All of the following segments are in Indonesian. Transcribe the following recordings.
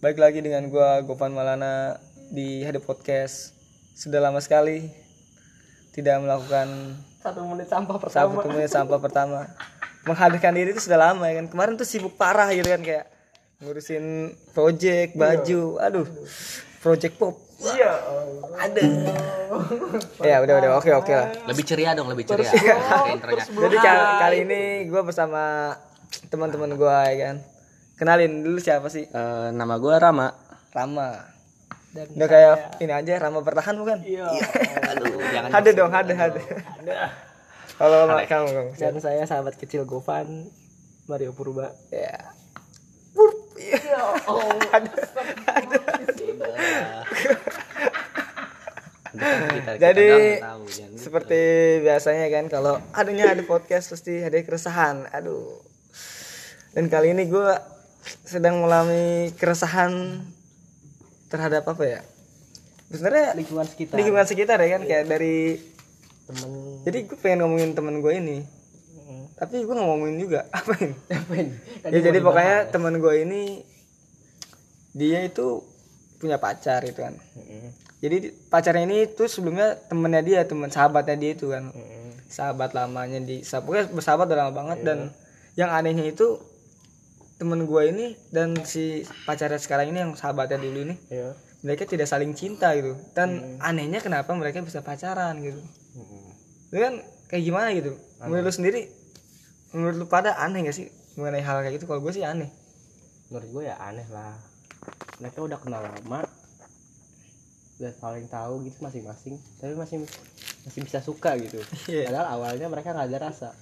Balik lagi dengan gua Govan Malana di Hade Podcast. Sudah lama sekali tidak melakukan Satu menit sampah satu pertama. menit sampah pertama. Menghadirkan diri itu sudah lama ya kan. Kemarin tuh sibuk parah gitu kan kayak ngurusin project, baju. Aduh. Project pop. Iya. Ada. ya udah udah oke oke lah. Lebih ceria dong, lebih ceria. Jadi kali, kali ini gue bersama teman-teman gue ya kan. Kenalin dulu siapa sih? Eh, nama gua Rama. Rama. Dan Udah kayak ini aja Rama bertahan bukan? Iya. Aduh, jangan Ada dong, ada ada. Kalau kamu kamu. Dan saya sahabat kecil Govan Mario Purba. Ya. Iya. Oh. Kita- kita Jadi tahu, jangan. seperti biasanya kan kalau adanya ada podcast pasti ada keresahan. Aduh. Dan kali ini gue sedang mengalami keresahan terhadap apa ya? Sebenarnya Lingkungan sekitar. lingkungan sekitar ya kan kayak dari Temen. jadi gue pengen ngomongin temen gue ini Mm. tapi gue ngomongin juga apa ini Apa ini? Tadi ya jadi dibahas. pokoknya temen gue ini dia itu punya pacar itu kan Mm-mm. jadi di- pacarnya ini tuh sebelumnya temennya dia teman sahabatnya dia itu kan Mm-mm. sahabat lamanya di pokoknya bersahabat udah lama banget dan Iya. yang anehnya itu temen gue ini dan si pacarnya sekarang ini yang sahabatnya dulu ini Iya. mereka tidak saling cinta gitu dan Hmm. anehnya kenapa mereka bisa pacaran gitu itu kan kayak gimana gitu menurut lu sendiri menurut lu pada aneh gak sih mengenai hal kayak gitu kalau gue sih aneh Menurut gue ya aneh lah. Mereka udah kenal lama. Udah saling tahu gitu masing-masing. Tapi masih masih bisa suka gitu. Iya. Padahal awalnya mereka nggak ada rasa.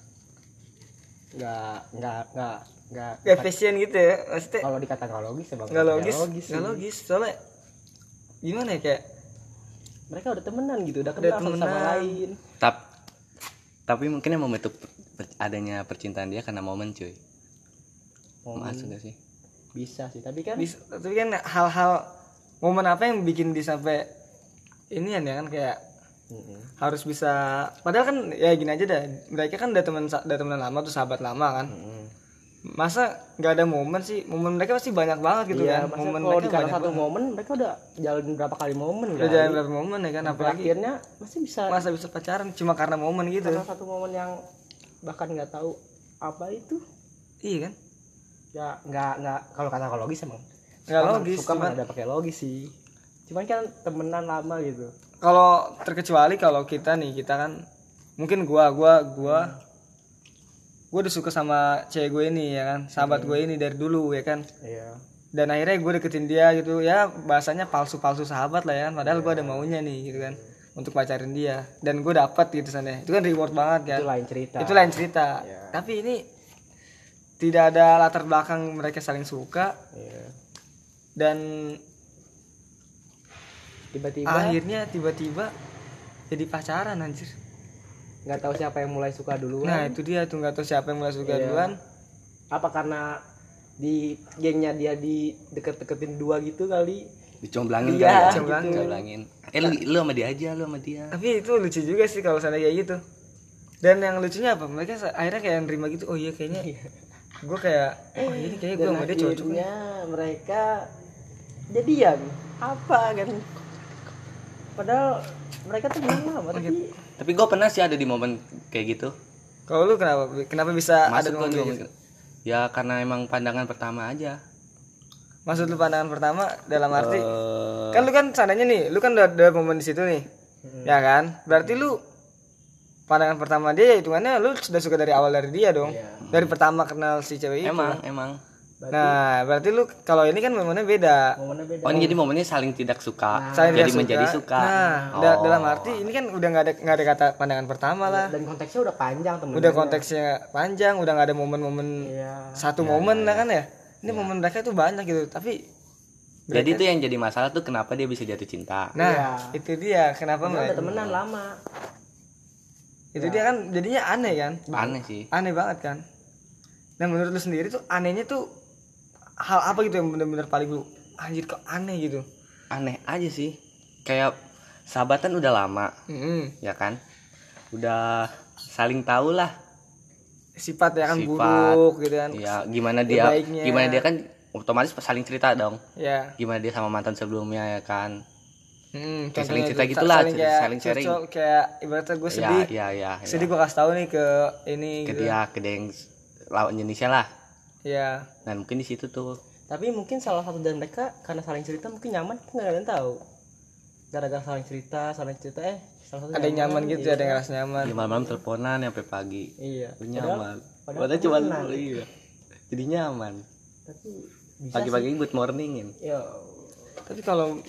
Nggak nggak nggak nggak. passion gitu ya maksudnya Kalau dikata nggak logis emang nggak logis logis. nggak logis soalnya gimana ya kayak Mereka udah temenan gitu, udah Udah kenal satu sama temenan. lain. Tap- tapi mungkin yang membentuk per- adanya percintaan dia karena momen cuy. Momen Masuk gak sih? bisa sih, tapi kan bis- tapi kan hal-hal momen apa yang bikin dia sampai ini ya kan kayak Mm-mm. harus bisa padahal kan ya gini aja dah mereka kan udah teman udah temenan lama tuh sahabat lama kan. Mm-mm. masa nggak ada momen sih? Momen mereka pasti banyak banget gitu Iya, kan. momen kalau mereka banyak satu banget. momen mereka udah jalan berapa kali momen udah kan? jalan berapa momen ya kan apalagi akhirnya masih bisa masa bisa pacaran cuma karena momen gitu. Karena satu momen yang bahkan nggak tahu apa itu. Iya kan? Ya nggak nggak kalau kata kalau logis emang. Nggak logis, suka cuman- ada pakai logis sih. Cuman kan temenan lama gitu kalau terkecuali kalau kita nih kita kan mungkin gua gua gua gua udah suka sama cewek gue ini ya kan? Sahabat gue ini dari dulu ya kan? Iya. Dan akhirnya gue deketin dia gitu ya bahasanya palsu palsu sahabat lah ya kan? Padahal gue ada maunya nih gitu kan? Untuk pacarin dia. Dan gue dapet gitu sana itu kan reward banget kan? Itu lain cerita. Itu lain cerita. Iya. tapi ini tidak ada latar belakang mereka saling suka. Iya. dan tiba-tiba akhirnya tiba-tiba jadi pacaran anjir nggak tahu siapa yang mulai suka duluan nah itu dia tuh nggak tahu siapa yang mulai suka Iya. duluan apa karena di gengnya dia di deket-deketin dua gitu kali Dicomblangin Iya, kali ya. dicomblangin. Dicomblangin. Eh lu, lu sama dia aja, lu sama dia. tapi itu lucu juga sih kalau sana kayak gitu dan yang lucunya apa mereka akhirnya kayak nerima gitu oh iya kayaknya gue kayak oh ini kayaknya gue sama dia cocok nih. akhirnya mereka jadian apa kan padahal mereka tuh belum lama tapi Tapi gue pernah sih ada di momen kayak gitu. kalau lu kenapa? Kenapa bisa ada Masuk momen kayak gitu? momen- Ya karena emang pandangan pertama aja. maksud lu pandangan pertama dalam arti Eh, kan lu kan sananya nih lu kan udah ada momen di situ nih. Ya kan? Berarti lu pandangan pertama dia ya hitungannya lu sudah suka dari awal dari dia dong. Iya. dari pertama kenal si cewek itu emang, emang. Nah berarti lu kalau ini kan momennya beda. Momennya beda. Oh, ini jadi momennya saling tidak suka. Saling jadi tidak menjadi suka. nah da- dalam arti ini kan udah nggak ada nggak ada kata pandangan pertama lah. Dan konteksnya udah panjang temen udah konteksnya panjang udah nggak ada momen-momen iya. satu momen lah kan ya. Ini momen mereka tuh banyak gitu tapi Jadi itu yang jadi masalah tuh kenapa dia bisa jatuh cinta. nah Iya. itu dia kenapa mereka udah temenan lama. Itu dia kan jadinya aneh kan? Aneh sih. aneh banget kan? Nah menurut lu sendiri tuh anehnya tuh hal apa gitu yang bener-bener paling lu anjir kok aneh gitu Aneh aja sih. Kayak sahabatan udah lama, Mm-mm. ya kan? Udah saling tahu lah sifat ya kan Sifat. buruk gitu kan ya gimana dia baiknya. gimana dia kan otomatis saling cerita dong ya gimana dia sama mantan sebelumnya ya kan hmm, Kayak saling cerita tuh, gitulah, saling kayak saling sharing. curcol, kayak ibaratnya gue ya sedih ya ya, ya. sedih gue kasih tahu nih ke ini ke gitu. dia ke yang lawan jenisnya lah ya nah mungkin di situ tuh. Tapi mungkin salah satu dari mereka karena saling cerita mungkin nyaman kita nggak ada yang tahu. Gara-gara saling cerita saling cerita eh salah satu ada yang nyaman gitu iya. ada yang ngerasa nyaman. Di malam-malam teleponan sampai pagi. Iya. Lu Padahal- nyaman padahal padahal cuma temenan. iya. Jadi nyaman. Tapi bisa pagi-pagi good morningin sih. ya tapi kalau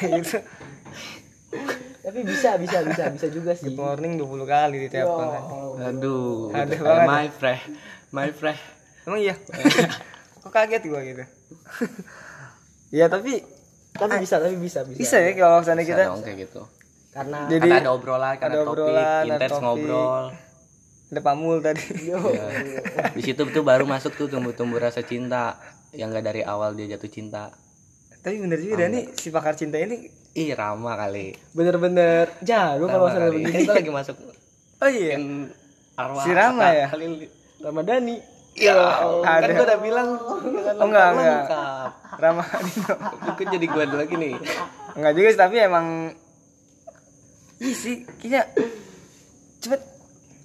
gitu. Tapi bisa bisa bisa bisa juga sih. good morning 20 kali di telepon. Aduh gitu. banget. my friend my friend. Emang iya? Kok kaget gue gitu? Ya tapi tapi bisa tapi bisa bisa, bisa ya kalau misalnya Bisa kita dong kayak gitu. Karena Jadi- karena ada obrolan karena ada topik obrolan, intens ngobrol. Ada pamul tadi. Ya. di situ tuh baru masuk tuh tumbuh-tumbuh rasa cinta yang gak dari awal dia jatuh cinta. Tapi bener juga dah nih si pakar cinta ini ih Rama kali. Bener-bener jago kalau kali. begini kita lagi masuk oh iya. arwah Si Rama ya? kali Ramadhani ya ada. kan gue udah bilang oh enggak enggak. lengkap. Ramah Dino. Gue jadi gue lagi nih. Enggak juga sih tapi emang iya sih kayaknya cepet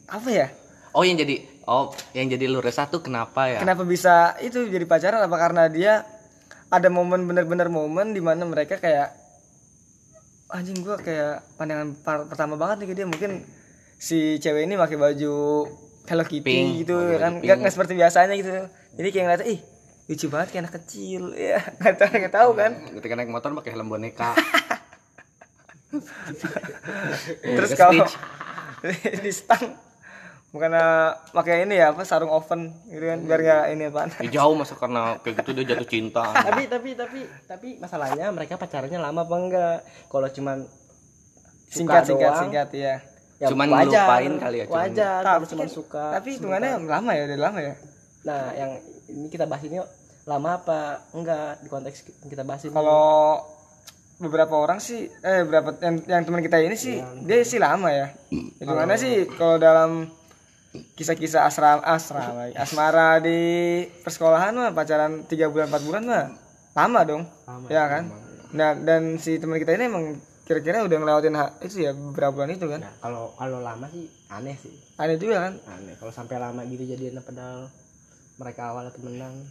apa ya? Oh yang jadi oh yang jadi lu resah tuh kenapa ya? Kenapa bisa itu jadi pacaran? Apa karena dia ada momen bener-bener momen di mana mereka kayak anjing gua kayak pandangan pertama banget nih ke dia. Mungkin si cewek ini pakai baju Hello Kitty Pink, gitu kan. Nggak nggak seperti biasanya gitu. Jadi kayak ngeliat ih lucu banget kayak anak kecil. Ya nggak tahu nggak tahu kan. Ketika naik motor pakai helm boneka. Terus Pakai kalau di stang bukan pakai ini ya apa sarung oven gitu kan biar nggak ini apaan Ya, jauh masa karena kayak gitu dia jatuh cinta. Tapi tapi tapi tapi masalahnya mereka pacarannya lama apa enggak? Kalau cuman singkat singkat doang, singkat ya ya Cuman wajar, ngelupain kali ya, cuman- wajar. tapi cuma kan- suka tapi hitungannya lama ya udah lama ya? Nah yang ini kita bahas ini lama apa enggak di konteks kita bahas ini kalau beberapa orang sih eh beberapa yang, yang teman kita ini sih dia sih lama ya. Hitungannya sih kalau dalam kisah-kisah asrama asrama asmara di persekolahan mah pacaran tiga bulan empat bulan mah lama dong. Lama, ya kan? nah dan si teman kita ini emang kira-kira udah ngelewatin hak itu ya beberapa bulan itu kan? Nah, kalau kalau lama sih aneh sih. Aneh juga kan? Aneh. Kalau sampai lama gitu jadian padahal mereka awalnya temenan.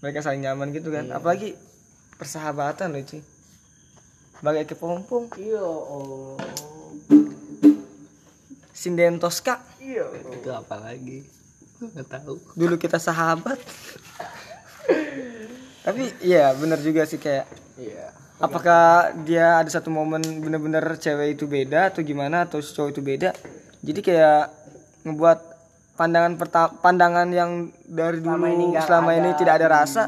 Mereka saling nyaman gitu kan? Apalagi persahabatan loh cuy. Bagai kepompong iya oh. Sinden Tosca iya itu apa lagi? Nggak tahu. Dulu kita sahabat. Tapi iya bener juga sih kayak iya apakah dia ada satu momen bener-bener cewek itu beda atau gimana atau cowok itu beda? Jadi kayak ngebuat pandangan pandangan yang dari dulu Selama ini selama ini tidak ada di- rasa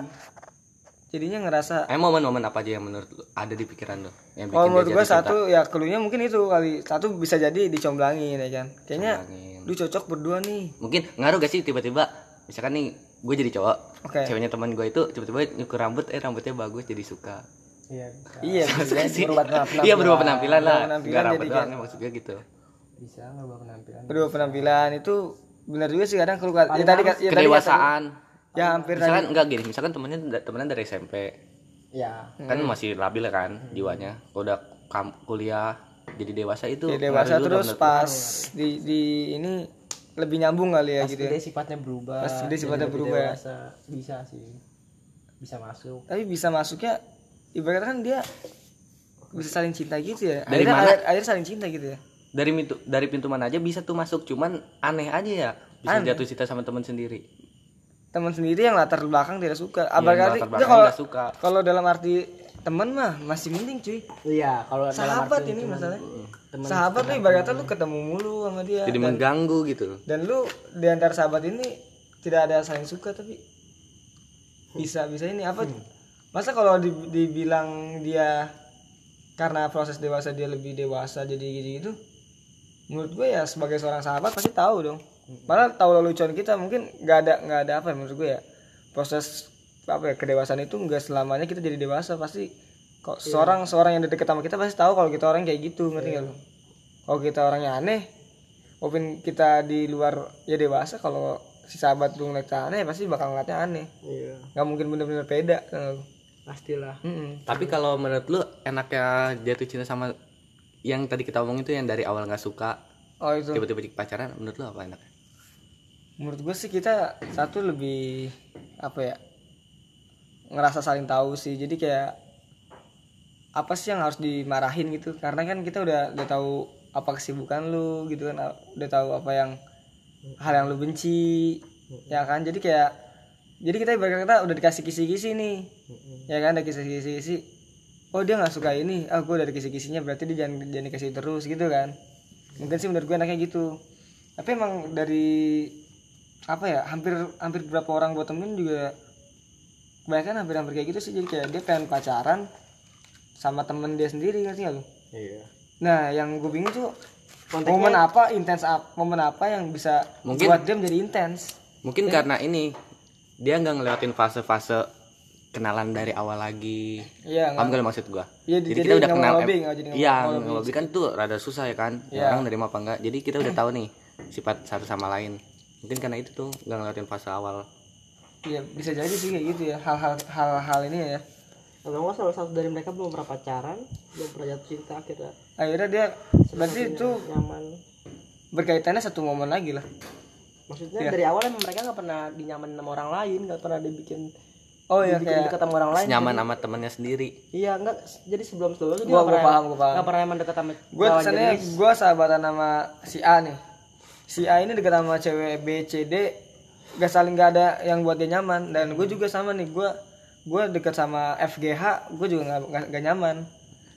jadinya ngerasa eh momen-momen apa aja yang menurut lu ada di pikiran lo yang bikin dia menurut cinta? satu ya keluarnya mungkin itu kali. Satu bisa jadi dicomblangin ya kan? Kayaknya Comblangin. lu cocok berdua nih. Mungkin ngaruh gak sih tiba-tiba? Misalkan nih gue jadi cowok Oke. ceweknya teman gue itu tiba-tiba nyukur rambut eh rambutnya bagus jadi suka iya iya bisa jadi. berubah penampilan iya berubah penampilan lah. Berubah penampilan nggak rambut jadi doang kayak- maksud gue gitu. Bisa ngerubah penampilan. Kedua penampilan itu benar juga sih kadang keluar. Ya tadi harus ya, tadi kedewasaan. ya hampir misalkan tadi. enggak gini misalkan temennya temenan dari SMP ya. Kan masih labil kan jiwanya. Kalau udah kam- kuliah jadi dewasa itu Ya, dewasa terus pas di di ini lebih nyambung kali ya pas gitu ya. gede sifatnya berubah Pas gede jadi sifatnya berubah. ya. dewasa. bisa sih. Bisa masuk. Tapi bisa masuknya ibaratnya kan dia bisa saling cinta gitu ya. Dari akhirnya, mana? akhir- akhirnya saling cinta gitu ya. dari pintu dari pintu mana aja bisa tuh masuk cuman aneh aja ya bisa Aneh. jatuh cinta sama teman sendiri Teman sendiri yang latar belakang tidak suka. Yang Apa kali kalau suka kalau dalam arti teman mah masih mending cuy. iya kalau dalam Sahabat arti ini masalahnya. teman Sahabat tuh ibaratnya lu ketemu mulu sama dia. jadi dan, mengganggu gitu dan lu di antara sahabat ini tidak ada saling suka tapi bisa bisa ini apa masa kalau di- dibilang dia karena proses dewasa dia lebih dewasa jadi gitu gitu menurut gue ya sebagai seorang sahabat pasti tahu dong. Malah tahu lelucon kita mungkin nggak ada nggak ada apa ya menurut gue ya. Proses apa ya kedewasaan itu nggak selamanya kita jadi dewasa pasti kok seorang seorang yang deket sama kita pasti tahu kalau kita orang kayak gitu ngerti nggak lu? Kalau kita orangnya aneh walaupun kita di luar ya dewasa kalau si sahabat lu ngeliat aneh pasti bakal ngeliatnya aneh. Iya. Nggak mungkin bener-bener beda tau pastilah. Mm-mm. Tapi kalau menurut lu enaknya jatuh cinta sama yang tadi kita omongin itu yang dari awal nggak suka oh itu. tiba-tiba pacaran menurut lu apa enaknya? menurut gue sih kita satu lebih apa ya ngerasa saling tahu sih. Jadi kayak apa sih yang harus dimarahin gitu? Karena kan kita udah udah tahu apa kesibukan lu gitu kan udah tahu apa yang hal yang lu benci ya kan? Jadi kayak jadi kita ibarat kata udah dikasih kisi-kisi nih ya kan ada kisi-kisi. Oh dia nggak suka ini. Ah gue udah ada kisi-kisinya berarti dia jangan jangan dikasih terus gitu kan. Mungkin sih menurut gue enaknya gitu. Tapi emang dari apa ya hampir hampir beberapa orang gue temen juga kebanyakan hampir hampir kayak gitu sih. Jadi kayak dia pengen pacaran sama temen dia sendiri ngerti gak lu? Iya. Nah yang gue bingung tuh momen apa intens apa momen apa yang bisa Mungkin- buat dia menjadi intens? Mungkin karena ini dia nggak ngelewatin fase-fase kenalan dari awal lagi. iya Paham nggak gak maksud gua? Iya, jadi, jadi kita udah kenal jadi Iya, ngelobi ngelobi kan tuh rada susah ya kan. Iya. Orang nerima apa enggak. Jadi kita udah tahu nih sifat satu sama lain. Mungkin karena itu tuh nggak ngelewatin fase awal. iya bisa jadi sih kayak gitu ya hal-hal hal-hal ini ya kalau nggak salah satu dari mereka belum pernah pacaran belum pernah jatuh cinta akhirnya akhirnya dia berarti itu nyaman berkaitannya satu momen lagi lah maksudnya Iya. dari awal emang mereka nggak pernah dinyaman sama orang lain nggak pernah dibikin oh iya kayak dekat sama orang lain Nyaman sama temennya sendiri. iya enggak jadi sebelum sebelumnya tuh dia Gua- nggak gua pernah paham, gua paham. nggak pernah emang dekat sama gue lawan kesannya gue sahabatan sama si A nih si A ini dekat sama cewek B C D gak saling gak ada yang buat dia nyaman dan gue juga sama nih gue gue dekat sama FGH gue juga nggak nggak- nggak nyaman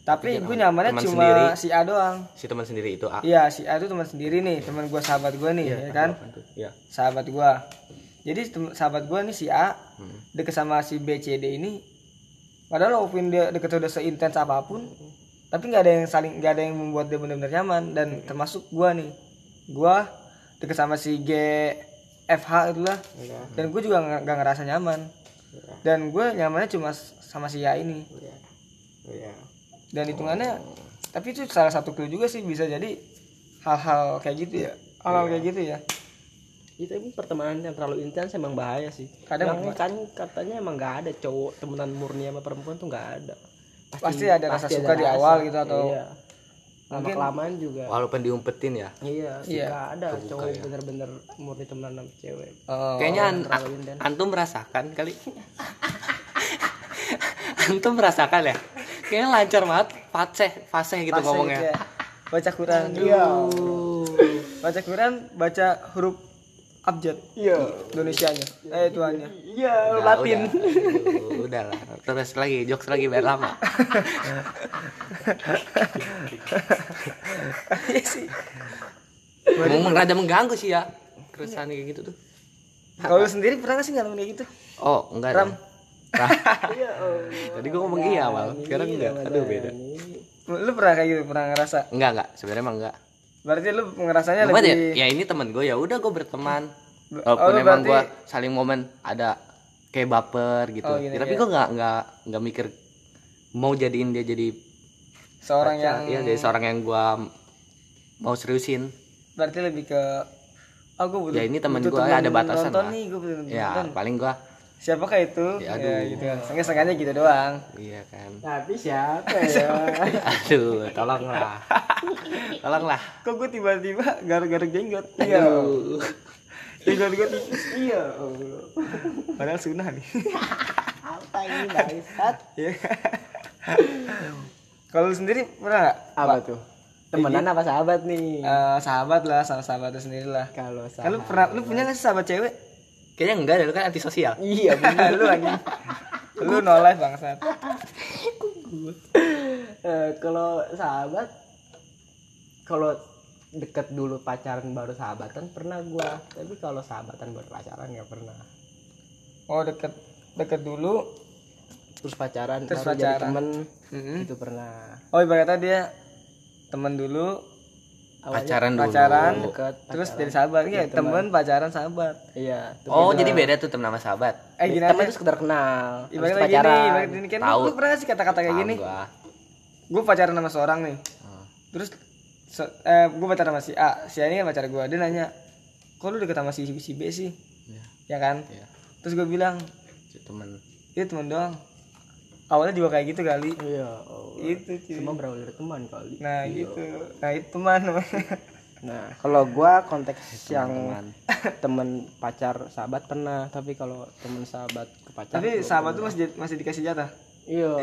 tapi gue nyamannya teman cuma sendiri. si A doang Si teman sendiri itu A. iya si A itu teman sendiri nih teman gue sahabat gue nih ya kan Iya. sahabat gue jadi sahabat gue nih si A Hmm. deket sama si B C D ini padahal walaupun dia deket udah seintens apa pun tapi nggak ada yang saling nggak ada yang membuat dia benar-benar nyaman. Dan termasuk gue nih gue deket sama si G FH itulah. Iya. dan gue juga nggak ngerasa nyaman. Dan gue nyamannya cuma sama si A ini. Iya. Iya. dan hitungannya tapi itu salah satu clue juga sih bisa jadi hal-hal kayak gitu ya. Hal-hal kayak gitu ya itu emang pertemanan yang terlalu intens emang bahaya sih Kadang yang kan katanya emang nggak ada cowok temenan murni sama perempuan tuh nggak ada Pasti ada rasa suka di awal gitu atau- iya. lama kelamaan juga Walaupun diumpetin ya. iya sih Iya. ada cowok bener-bener murni temenan sama cewek Oh, Kayaknya an- antum merasakan kali. antum merasakan ya? Kayaknya lancar banget fase fase gitu Fase ngomongnya. kayak baca Quran iya baca Quran baca huruf abjad iya Indonesianya eh tuannya iya Latin Udah, udah lah. Terus lagi jokes lagi biar lama. iya sih Ngomong rada mengganggu sih ya. Keresahan kayak gitu tuh. kalau lu sendiri pernah gak sih ngalamin kayak gitu Oh, enggak Ram. iya Tadi gua ngomong iya awal. Sekarang enggak. Aduh beda. lu pernah kayak gitu pernah ngerasa Enggak, enggak. Sebenarnya emang enggak. Berarti lu ngerasanya Cuma ya, lebih ya ini temen gue ya udah gue berteman. Oh, Walaupun lu emang berarti- gue saling momen ada kayak baper gitu. Oh, gini, Ya, tapi iya. gue nggak nggak nggak mikir mau jadiin dia jadi seorang yang Iya, jadi seorang yang gua mau seriusin. berarti lebih ke oh gue butuh Ya, ini temen gua, temen ada batasan lah. nih gue butuh Ya, nonton paling gua siapakah itu Ya, ya, aduh. gitu kan sengaja gitu doang iya kan. tapi siapa ya Aduh, tolonglah. tolonglah. kok gue tiba-tiba garuk-garuk jenggot Aduh. jenggot gue iya padahal sunnah nih apa ini bangsat Iya. Kalau sendiri pernah nggak? apa tuh temenan apa sahabat nih Eh, sahabat lah, sama sahabat sendiri lah. kalau Kan lu sahabat pernah, lu punya nggak sih sahabat cewek? Kayaknya enggak deh, lu kan antisosial. iya bener lu lagi. Lu no life bangsat. Eh, kalau sahabat kalau deket dulu pacaran baru sahabatan pernah gua tapi kalau sahabatan baru pacaran nggak pernah Oh deket deket dulu. terus pacaran Terus baru jadi pacaran. temen Mm-mm. itu pernah Oh ibaratnya dia temen dulu, Awalnya Pacaran dulu. pacaran, deket terus pacaran. jadi sahabat. Iya temen, pacaran, sahabat. iya itu Oh, beda. jadi beda tuh temen sama sahabat. Eh gini temen aja. itu sekedar kenal Ibaratnya gini, pacaran ibaratnya gini kan. Tahu. Lu pernah nggak sih kata-kata kayak gini? gua. Gue pacaran sama seorang nih. Oh. Terus se- eh, gue pacaran sama si A, si A ini kan pacar gue. Dia nanya, kok lu deket sama si, si B sih? ya kan Iya. terus gue bilang temen itu temen doang awalnya juga kayak gitu kali. Iya oh. itu cuy. semua berawal dari teman kali. Nah gitu. Nah itu teman nah. Kalau gua konteks yang teman temen pacar sahabat pernah tapi kalau temen sahabat ke pacar tapi sahabat tuh masih masih dikasih jatah? Iya.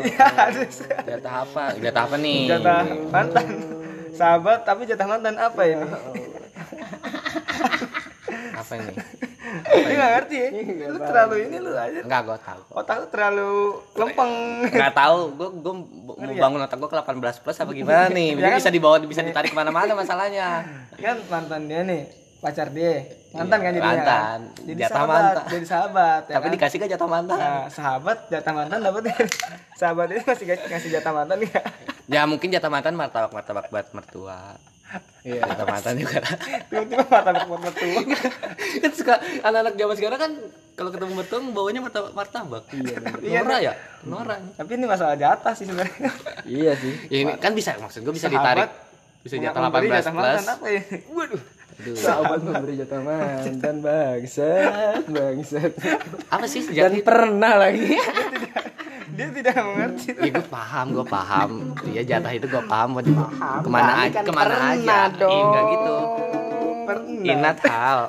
Jatah apa? Jatah apa nih? Jatah mantan. Sahabat tapi jatah mantan. Apa ini apa nih dia nggak ngerti ya. Lu terlalu ini lu aja. Enggak gue tahu. Otak lu terlalu lempeng. Nggak tahu. Gue gue mau bangun otak gue ke 18 plus apa gimana nih? Jadi bisa dibawa bisa ditarik ke mana-mana masalahnya. Kan mantan dia nih pacar dia. Mantan kan jadinya. mantan. jadi Jatah sahabat mantan. jadi sahabat ya tapi kan? dikasih kan jatah mantan? Nah, sahabat jatah mantan dapat sahabat ini masih ngasih jatah mantan nggak? Ya mungkin jatah mantan martabak martabak buat mertua iya. Jatah mantan juga. Tiba-tiba martabak buat mertua kan suka anak-anak zaman sekarang kan kalau ketemu mertua bawanya martabak martabak. Iya Nora ya? Nora. Tapi ini masalah jatah sih sebenarnya iya sih. Ya ini kan bisa maksud gue bisa ditarik. Bisa jatah Memberi 18 jatah plus apa ya? Waduh. Sahabat memberi jatah mantan bangsat bangsat. Apa sih sejak dan pernah lagi dia tidak mengerti. Ya gue paham gue paham. Iya jatah itu gue paham. Buat ke mana Tapi aja kan ke mana pernah aja. Dong. Enggak gitu. Pernah. Inat hal.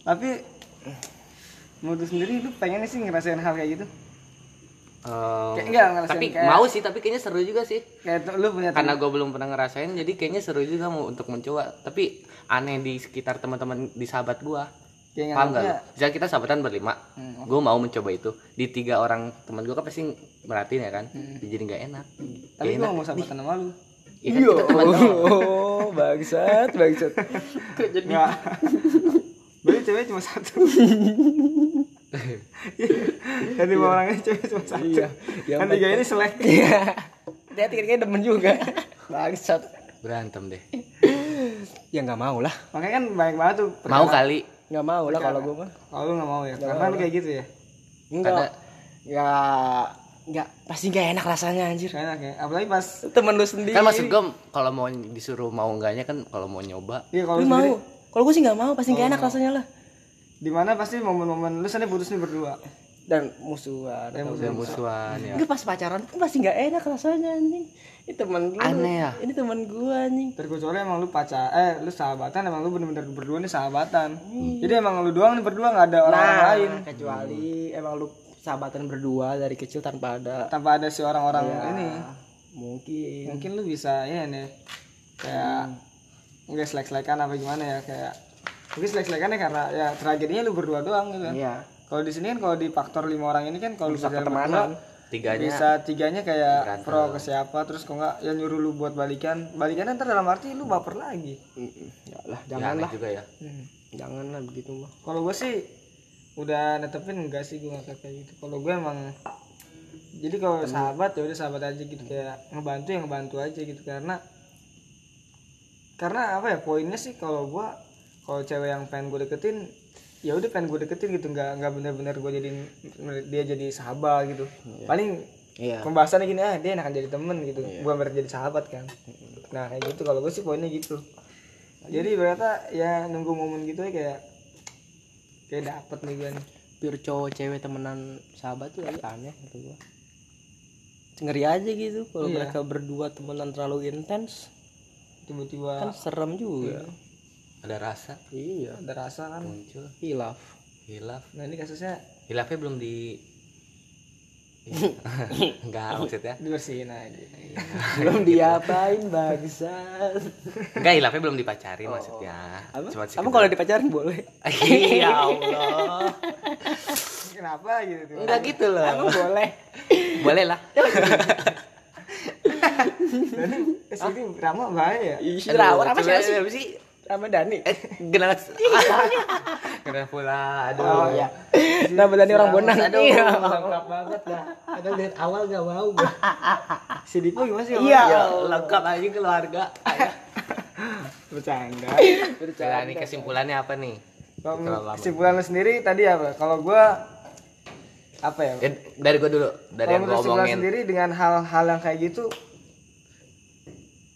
Tapi lu sendiri lu pengen sih ngerasain hal kayak gitu? Eh, Kayak enggak ngerasain tapi kayak- mau sih tapi kayaknya seru juga sih. Kayak lu punya karena gue belum pernah ngerasain jadi kayaknya seru juga mau untuk mencoba. Tapi aneh di sekitar teman-teman di sahabat gue kayak paham gak lu? Misalnya kita sahabatan berlima Hmm. gue mau mencoba itu di tiga orang teman gue kan pasti merhatiin ya kan Hmm. jadi nggak enak tapi Nggak gua enak. mau sahabatan sama lu Iya kan kita teman oh bangsat bangsat kok jadi Enggak. Berarti cewek cuma satu. Jadi lima orangnya cewek cuma satu. Iya. Yang Kan tiga ini selek. dia kayaknya demen juga bangsat berantem deh ya nggak mau lah Makanya kan banyak banget tuh. mau kali nggak mau lah kalau gue mah. Kalau lu nggak mau ya, karena lu kayak gitu ya. enggak. Ada- nggak nggak pasti nggak enak rasanya anjir. Kayak enak ya. Apalagi pas temen lu sendiri. Kan maksud gue kalau mau disuruh mau enggaknya kan kalau mau nyoba. Iya kalau mau sendiri. kalau gue sih nggak mau pasti nggak enak rasanya lah. Di mana pasti momen-momen lu sana putus nih berdua. Dan musuhan Dan udah musuhan ya. Enggak pas pacaran tuh pasti nggak enak rasanya anjing. Ini teman gue Aneh ya? ini teman gue anjing. Terkecuali emang lu pacar, eh lu sahabatan, emang lu bener-bener berdua nih sahabatan. Jadi emang lu doang nih berdua nggak ada orang nah lain. kecuali emang lu sahabatan berdua dari kecil tanpa ada. Tanpa ada si orang-orang Ya, ini. mungkin. Mungkin lu bisa ya nih kayak nggak selek-selekan apa gimana ya kayak mungkin selek-selekan ya karena ya tragedinya lu berdua doang gitu kan. Iya kalau di sini kan kalau di faktor lima orang ini kan kalau Bisa pertemanan. berdua, tiganya. bisa tiganya kayak Berantem. pro ke siapa terus kok nggak yang nyuruh lu buat balikan. Balikan ntar dalam arti lu baper lagi. Ya lah ya, jangan lah. juga ya. Jangan lah begitu mah kalau gue sih udah netepin enggak sih gue nggak kayak gitu. Kalau gue emang jadi kalau sahabat ya udah sahabat aja gitu. Kayak ngebantu yang ngebantu aja gitu. Karena karena apa ya poinnya sih kalau gue kalau cewek yang pengen gue deketin ya udah pengen gue deketin gitu nggak nggak bener-bener gue jadiin dia jadi sahabat gitu. Paling iya. pembahasannya gini ah dia akan jadi temen gitu. Bukan berarti jadi sahabat kan. Nah kayak gitu kalau gue sih poinnya gitu. Jadi berarti ya nunggu momen gitu ya kayak kayak dapet nih gue nih. Pure cowok cewek temenan sahabat tuh agak aneh kata gua. Ngeri aja gitu kalau Iya. mereka berdua temenan terlalu intens. Tiba-tiba kan serem juga ada rasa? Iya ada rasa kan. Muncul. Hilaf. Hilaf? Nah ini kasusnya hilafnya belum di enggak maksudnya? Dibersihin aja. Belum diapain bangsat. Enggak hilafnya belum dipacari maksudnya. Apa? Cuma sekedar- kalau dipacarin boleh? Iya Allah. Kenapa gitu tuh enggak gitu loh. Emang boleh. Boleh lah. Ke sini Rama bahaya. Ih Aduh, rawat apa coba- sih Ramadhani eh kenapa kenapa pula aduh. Oh ya Ramadhani orang bonang. aduh iya. lengkap banget dah. Ada dari awal gak mau gua. Si Dipo gimana sih? Iya. ya lengkap aja keluarga. Bercanda. Nah, ini kesimpulannya apa nih? Kesimpulan lu sendiri tadi apa? Kalau gue apa ya? Ya, dari gua dulu dari kalau yang kesimpulan omongin. sendiri dengan hal-hal yang kayak gitu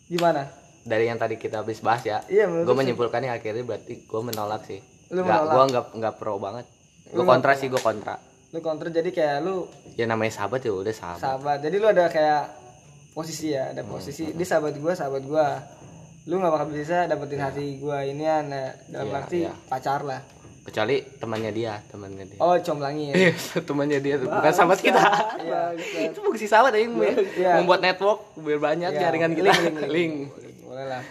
gimana dari yang tadi kita habis bahas ya Iya, gue lu sih. menyimpulkannya akhirnya berarti gue menolak sih. Lu nggak menolak. gue nggak nggak pro banget. Gue kontra sih gue kontra. Lu counter jadi kayak lu ya namanya sahabat ya udah sahabat. Sahabat. Jadi lu ada kayak posisi ya ada posisi dia sahabat gua sahabat gua. Lu nggak bakal bisa dapetin hati gua ini nah, dalam Iya, arti iya. pacar lah. Kecuali temannya dia temannya dia. Oh comblangin. Iya, temannya dia tuh, bukan sahabat kita. Iya. itu fungsi sahabat ya, yang Iya. membuat network biar banyak Iya, jaringan kita. link, link, Link. Boleh lah.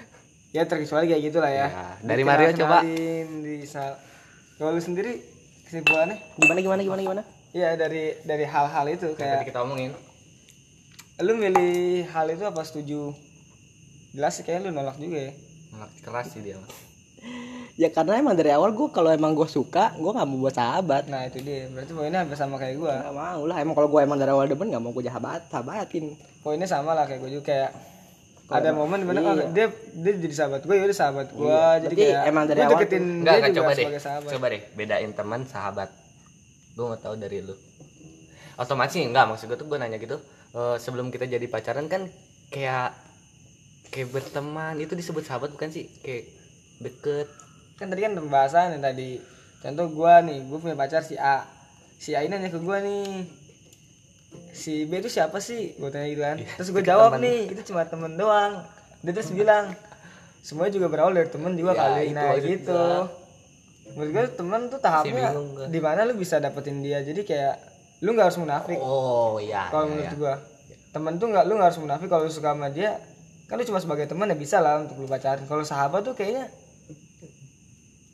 Ya terkecuali kayak gitulah ya. Ya, dari Mario coba. Bisa kalau lu sendiri kesimpulannya? Gimana gimana gimana gimana? Ya dari dari hal-hal itu Yang tadi kayak kita omongin. lu milih hal itu apa setuju? Jelas sih kayaknya lu nolak juga ya. Nolak keras sih dia. ya karena emang dari awal gue kalau emang gue suka gue nggak mau buat sahabat. Nah itu dia. Berarti poinnya hampir sama kayak gua. Nggak mau lah. Emang kalau gue emang dari awal demen nggak mau gue sahabat sahabatin. Poinnya sama lah kayak gue juga kayak Ada momen di mana iya. oh, dia dia jadi sahabat gue ya udah sahabat gue Iya, jadi berarti kayak emang dari gue awal deketin Enggak, dia enggak juga coba deh. sebagai sahabat Coba deh bedain teman sahabat. Gue mau tahu dari lu. Otomatis sih enggak maksud gue tuh gue nanya gitu. eh, sebelum kita jadi pacaran kan kayak kayak berteman itu disebut sahabat bukan sih? Kayak deket. kan tadi kan pembahasan yang tadi contoh gue nih gue punya pacar si A si A ini nanya ke gue nih si B itu siapa sih? Gue tanya gitu kan terus gue jawab nih itu cuma temen doang. Dia terus bilang semuanya juga berawal dari temen juga Ya, kali. nah gitu. gua. menurut gue temen tuh tahapnya di mana lu bisa dapetin dia. Jadi kayak lu nggak harus munafik. Oh iya. kalau iya, menurut iya. gua. Temen tuh nggak lu nggak harus munafik. Kalau lu suka sama dia kan lu cuma sebagai teman ya bisa lah untuk lu pacaran kalau sahabat tuh kayaknya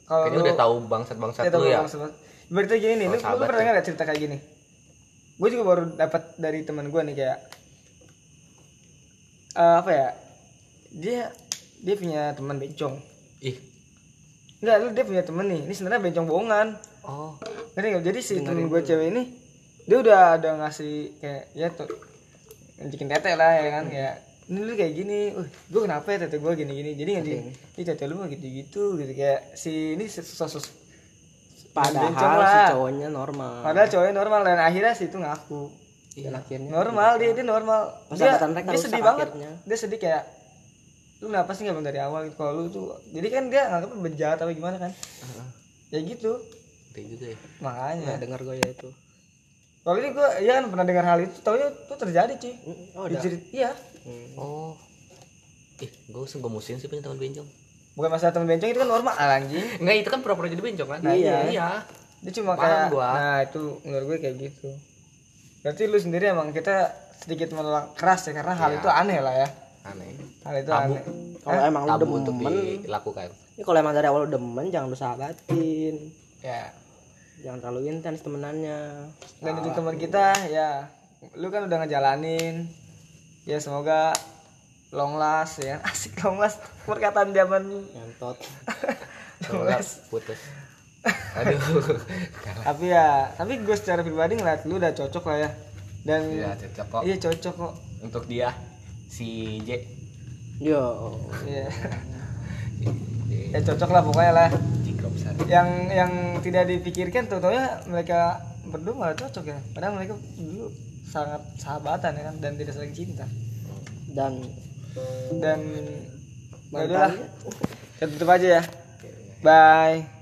kalau Kayaknya lu udah tahu bangsat-bangsat ya, tahu lu ya. bang, sahabat. berarti gini nih lu, lu pernah ya. nggak cerita kayak gini gue juga baru dapat dari teman gua nih kayak eh, apa ya dia dia punya teman bencong Ih. Enggak, lu dia punya temen nih. Ini sebenarnya bencong bohongan. Oh. Ngerti nggak? Jadi si temen gue cewek ini dia udah ada ngasih kayak ya tuh nunjukin tete lah ya kan kayak ini lu kayak gini, uh, gue kenapa ya tete gue gini gini, jadi nggak ini tete lu mah gitu gitu gitu kayak si ini sosok padahal si cowoknya normal. Padahal cowoknya normal dan akhirnya si itu ngaku. Dan akhirnya normal dia dia normal. Dia, dia sedih banget. akhirnya. dia sedih kayak lu kenapa sih nggak dari awal? Gitu kalau lu tuh jadi kan dia nganggapnya bejat apa gimana kan? Ya gitu. Gede juga ya. makanya. Nggak dengar gue ya itu. Kalau ini gue ya kan pernah dengar hal itu taunya itu terjadi cuy. Oh iya. Oh. Ih, gue sungguh musim sih punya teman bencong. Bukan masalah temen bencong itu kan normal anjing Enggak, itu kan pura-pura jadi bencong kan? Nah, iya. Iya. dia cuma Paham kayak gua. nah itu menurut gue kayak gitu berarti lu sendiri emang kita sedikit menolak keras ya karena hal Iya. itu aneh lah ya Aneh. hal itu Tabu. aneh kalau emang lu Tabu demen dilakukan. ini kalau emang dari awal lu demen jangan lu sahabatin ya jangan terlalu intens temenannya dan untuk teman kita ya lu kan udah ngejalanin ya semoga long last ya asik long last. Perkataan zaman ngentot. Semoga putus. Aduh. tapi ya tapi gue secara pribadi ngeliat lu udah cocok lah ya. Dan Iya, cocok kok. iya cocok kok. Untuk dia si J. yo. Iya. Ya cocok lah pokoknya lah. Yang yang tidak dipikirkan tuh taunya mereka berdua malah cocok ya. Padahal mereka dulu sangat sahabatan ya kan dan tidak saling cinta. Dan dan ya udahlah. Kita tutup aja ya. Bye